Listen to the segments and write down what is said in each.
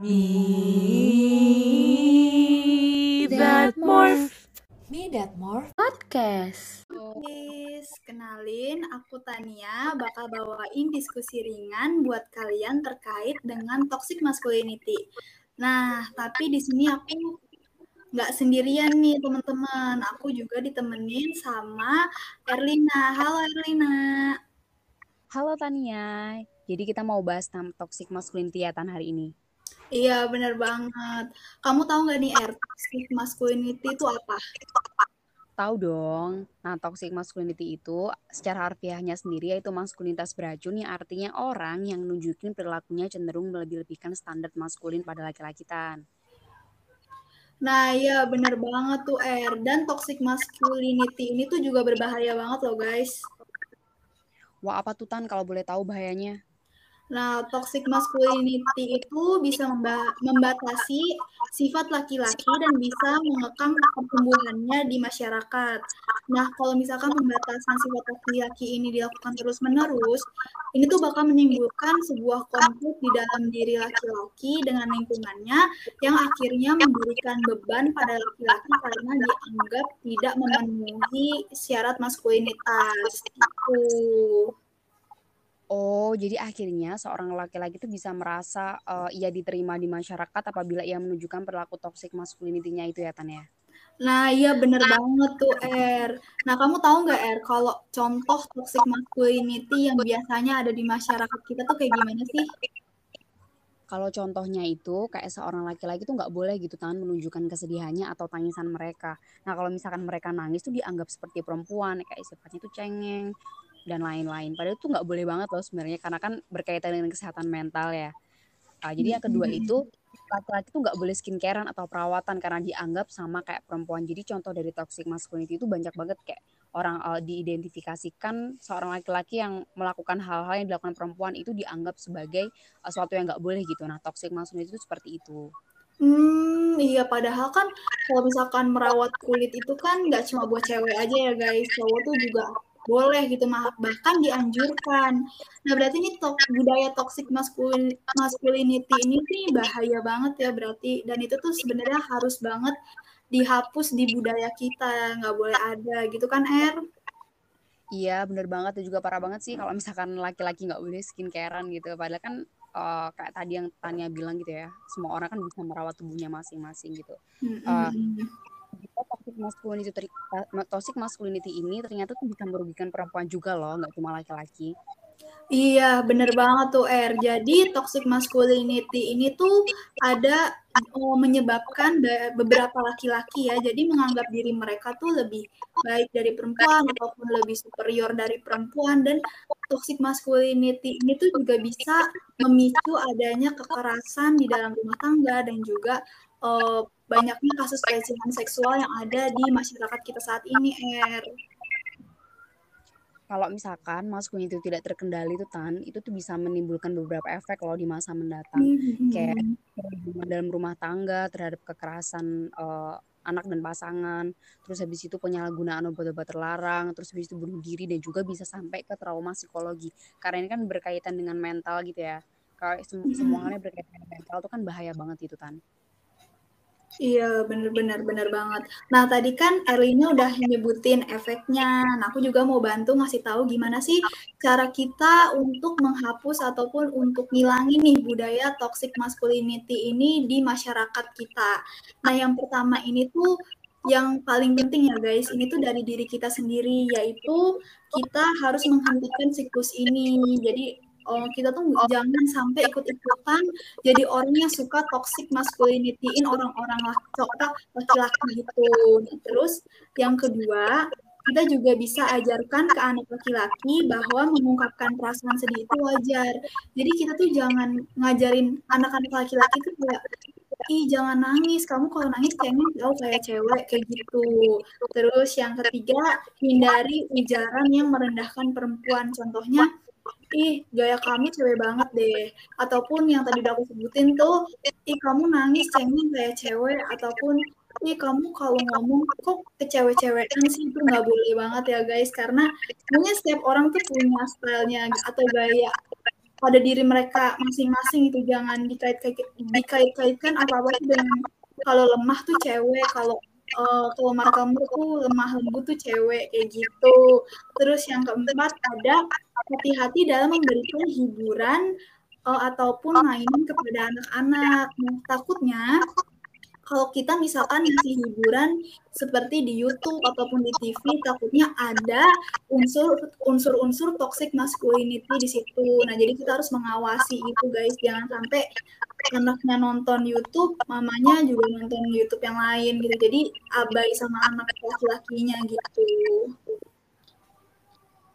Me that morph. Me That More Podcast. Guys, kenalin aku Tania bakal bawain diskusi ringan buat kalian terkait dengan toxic masculinity. Nah, tapi di sini aku nggak sendirian nih teman-teman. Aku juga ditemenin sama Erlina. Halo Erlina. Halo Tania, jadi kita mau bahas tentang toxic masculinity ya Tan hari ini. Iya, bener banget. Kamu tahu nggak nih Er, toxic masculinity itu apa? Tahu dong, nah toxic masculinity itu secara harfiahnya sendiri yaitu maskulinitas beracun yang artinya orang yang nunjukin perilakunya cenderung melebih-lebihkan standar maskulin pada laki-laki Tan. Nah, iya bener banget tuh Er. Dan toxic masculinity ini tuh juga berbahaya banget loh guys. Wah apa tuh Tan kalau boleh tahu bahayanya? Nah, toxic masculinity itu bisa memba- membatasi sifat laki-laki dan bisa mengekang pertumbuhannya di masyarakat. Nah, kalau misalkan pembatasan sifat laki-laki ini dilakukan terus-menerus, ini tuh bakal menimbulkan sebuah konflik di dalam diri laki-laki dengan lingkungannya yang akhirnya memberikan beban pada laki-laki karena dianggap tidak memenuhi syarat maskulinitas. Gitu. Oh jadi akhirnya seorang laki-laki itu bisa merasa eh, ia diterima di masyarakat apabila ia menunjukkan perilaku toxic masculinity-nya itu ya Tan ya? Nah, iya bener banget tuh, Er. Nah, kamu tahu nggak, Er, kalau contoh toxic masculinity yang biasanya ada di masyarakat kita tuh kayak gimana sih? Kalau contohnya itu kayak seorang laki-laki tuh nggak boleh gitu kan menunjukkan kesedihannya atau tangisan mereka. Nah kalau misalkan mereka nangis tuh dianggap seperti perempuan, kayak sifatnya tuh cengeng dan lain-lain. Padahal itu nggak boleh banget loh sebenarnya karena kan berkaitan dengan kesehatan mental ya. Ah, jadi yang kedua itu laki-laki tuh nggak boleh skincarean atau perawatan karena dianggap sama kayak perempuan. Jadi contoh dari toxic masculinity itu banyak banget kayak orang eh, diidentifikasikan seorang laki-laki yang melakukan hal-hal yang dilakukan perempuan itu dianggap sebagai eh, sesuatu yang nggak boleh gitu. Nah toxic masculinity itu seperti itu. Hmm, iya padahal kan kalau misalkan merawat kulit itu kan nggak cuma buat cewek aja ya guys, cowok tuh juga boleh gitu bahkan dianjurkan. Nah berarti ini to- budaya toxic masculin masculinity ini nih bahaya banget ya berarti dan itu tuh sebenarnya harus banget dihapus di budaya kita nggak boleh ada gitu kan Er? Iya bener banget dan juga parah banget sih kalau misalkan laki-laki nggak boleh skincarean gitu. Padahal kan eh, kayak tadi yang Tania bilang gitu ya, semua orang kan bisa merawat tubuhnya masing-masing gitu. Eh, Mm-mm. Jika toxic masculinity, toxic masculinity ini ternyata tuh bisa merugikan perempuan juga loh, nggak cuma laki-laki. Iya, bener banget tuh, Er. Jadi, toxic masculinity ini tuh ada oh, menyebabkan be- beberapa laki-laki ya, jadi menganggap diri mereka tuh lebih baik dari perempuan ataupun lebih superior dari perempuan dan toxic masculinity ini tuh juga bisa memicu adanya kekerasan di dalam rumah tangga dan juga eh, banyaknya kasus pelecehan seksual yang ada di masyarakat kita saat ini, Er. Kalau misalkan masculinity itu tidak terkendali tuh Tan, itu tuh bisa menimbulkan beberapa efek loh di masa mendatang. Kayak Hmm. perlindungan dalam rumah tangga terhadap kekerasan eh, anak dan pasangan, terus habis itu penyalahgunaan obat-obat terlarang, terus habis itu bunuh diri dan juga bisa sampai ke trauma psikologi. Karena ini kan berkaitan dengan mental gitu ya. Kalau sem- semua halnya berkaitan dengan mental tuh kan bahaya banget itu Tan. Iya, bener-bener bener banget. Nah, tadi kan Erlina udah nyebutin efeknya. Nah, aku juga mau bantu ngasih tahu gimana sih cara kita untuk menghapus ataupun untuk ngilangin nih budaya toxic masculinity ini di masyarakat kita. Nah, yang pertama ini tuh yang paling penting ya guys, ini tuh dari diri kita sendiri, yaitu kita harus menghentikan siklus ini. Jadi, oh, kita tuh jangan sampai ikut-ikutan jadi orang yang suka toxic masculinity-in orang-orang laki-laki gitu. Nah, terus yang kedua, kita juga bisa ajarkan ke anak laki-laki bahwa mengungkapkan perasaan sedih itu wajar. Jadi kita tuh jangan ngajarin anak-anak laki-laki tuh kayak ih jangan nangis, kamu kalau nangis cengeng tahu kayak cewek kayak gitu. Terus yang ketiga, hindari ujaran yang merendahkan perempuan. Contohnya ih gaya kamu cewek banget deh. Ataupun yang tadi udah aku sebutin tuh ih kamu nangis cengeng kayak cewek. Ataupun ih kamu kalau ngomong kok kecewek-cewekan sih? Itu nggak boleh banget ya guys. Karena mungkin setiap orang tuh punya stylenya atau gaya pada diri mereka masing-masing itu jangan dikait-kaitkan apa-apa dengan kalau lemah tuh cewek kalau uh, kalau kamu tuh lemah lembut tuh cewek kayak gitu. Terus yang keempat ada hati-hati dalam memberikan hiburan uh, ataupun mainan kepada anak-anak. Nah, takutnya kalau kita misalkan ngasih hiburan seperti di YouTube ataupun di TV, takutnya ada unsur unsur-unsur toxic masculinity di situ. Nah, jadi kita harus mengawasi itu guys, jangan sampai anaknya nonton YouTube, mamanya juga nonton YouTube yang lain gitu. Jadi abai sama anak laki-lakinya gitu.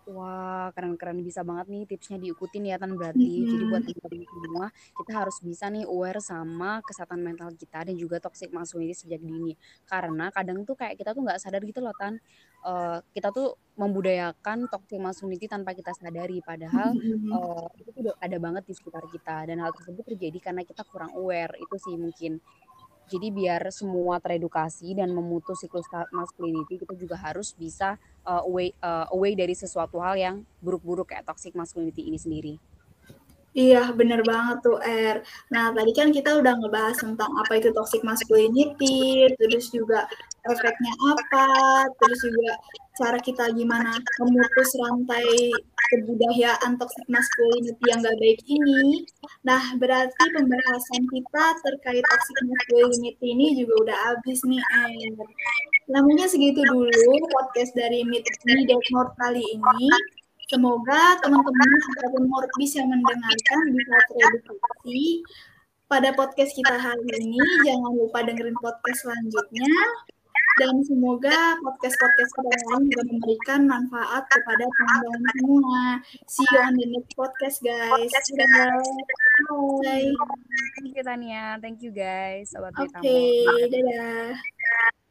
Wah, keren-keren bisa banget nih tipsnya diikutin ya Tan berarti. Mm -hmm. Jadi buat teman-teman semua, kita harus bisa nih aware sama kesehatan mental kita dan juga toxic masculinity sejak dini. Karena kadang tuh kayak kita tuh nggak sadar gitu loh Tan. Uh, kita tuh membudayakan toxic masculinity tanpa kita sadari padahal uh, itu tuh ada banget di sekitar kita dan hal tersebut terjadi karena kita kurang aware. Itu sih mungkin jadi biar semua teredukasi dan memutus siklus masculinity, kita juga harus bisa uh, away uh, away dari sesuatu hal yang buruk-buruk kayak toxic masculinity ini sendiri. Iya, bener banget tuh, Er. Nah, tadi kan kita udah ngebahas tentang apa itu toxic masculinity, terus juga efeknya apa, terus juga cara kita gimana memutus rantai kebudayaan toxic masculinity yang gak baik ini. Nah, berarti pembahasan kita terkait toxic masculinity ini juga udah habis nih, Er. Mungkin segitu dulu podcast dari Meet Me More kali ini. Semoga teman-teman ataupun Morbis yang mendengarkan bisa teredukasi pada podcast kita hari ini. Jangan lupa dengerin podcast selanjutnya. Dan semoga podcast-podcast kita lain juga memberikan manfaat kepada teman-teman semua. See you on the next podcast, guys. Bye. Thank you, Tania. Thank you, guys. Oke, okay, dadah.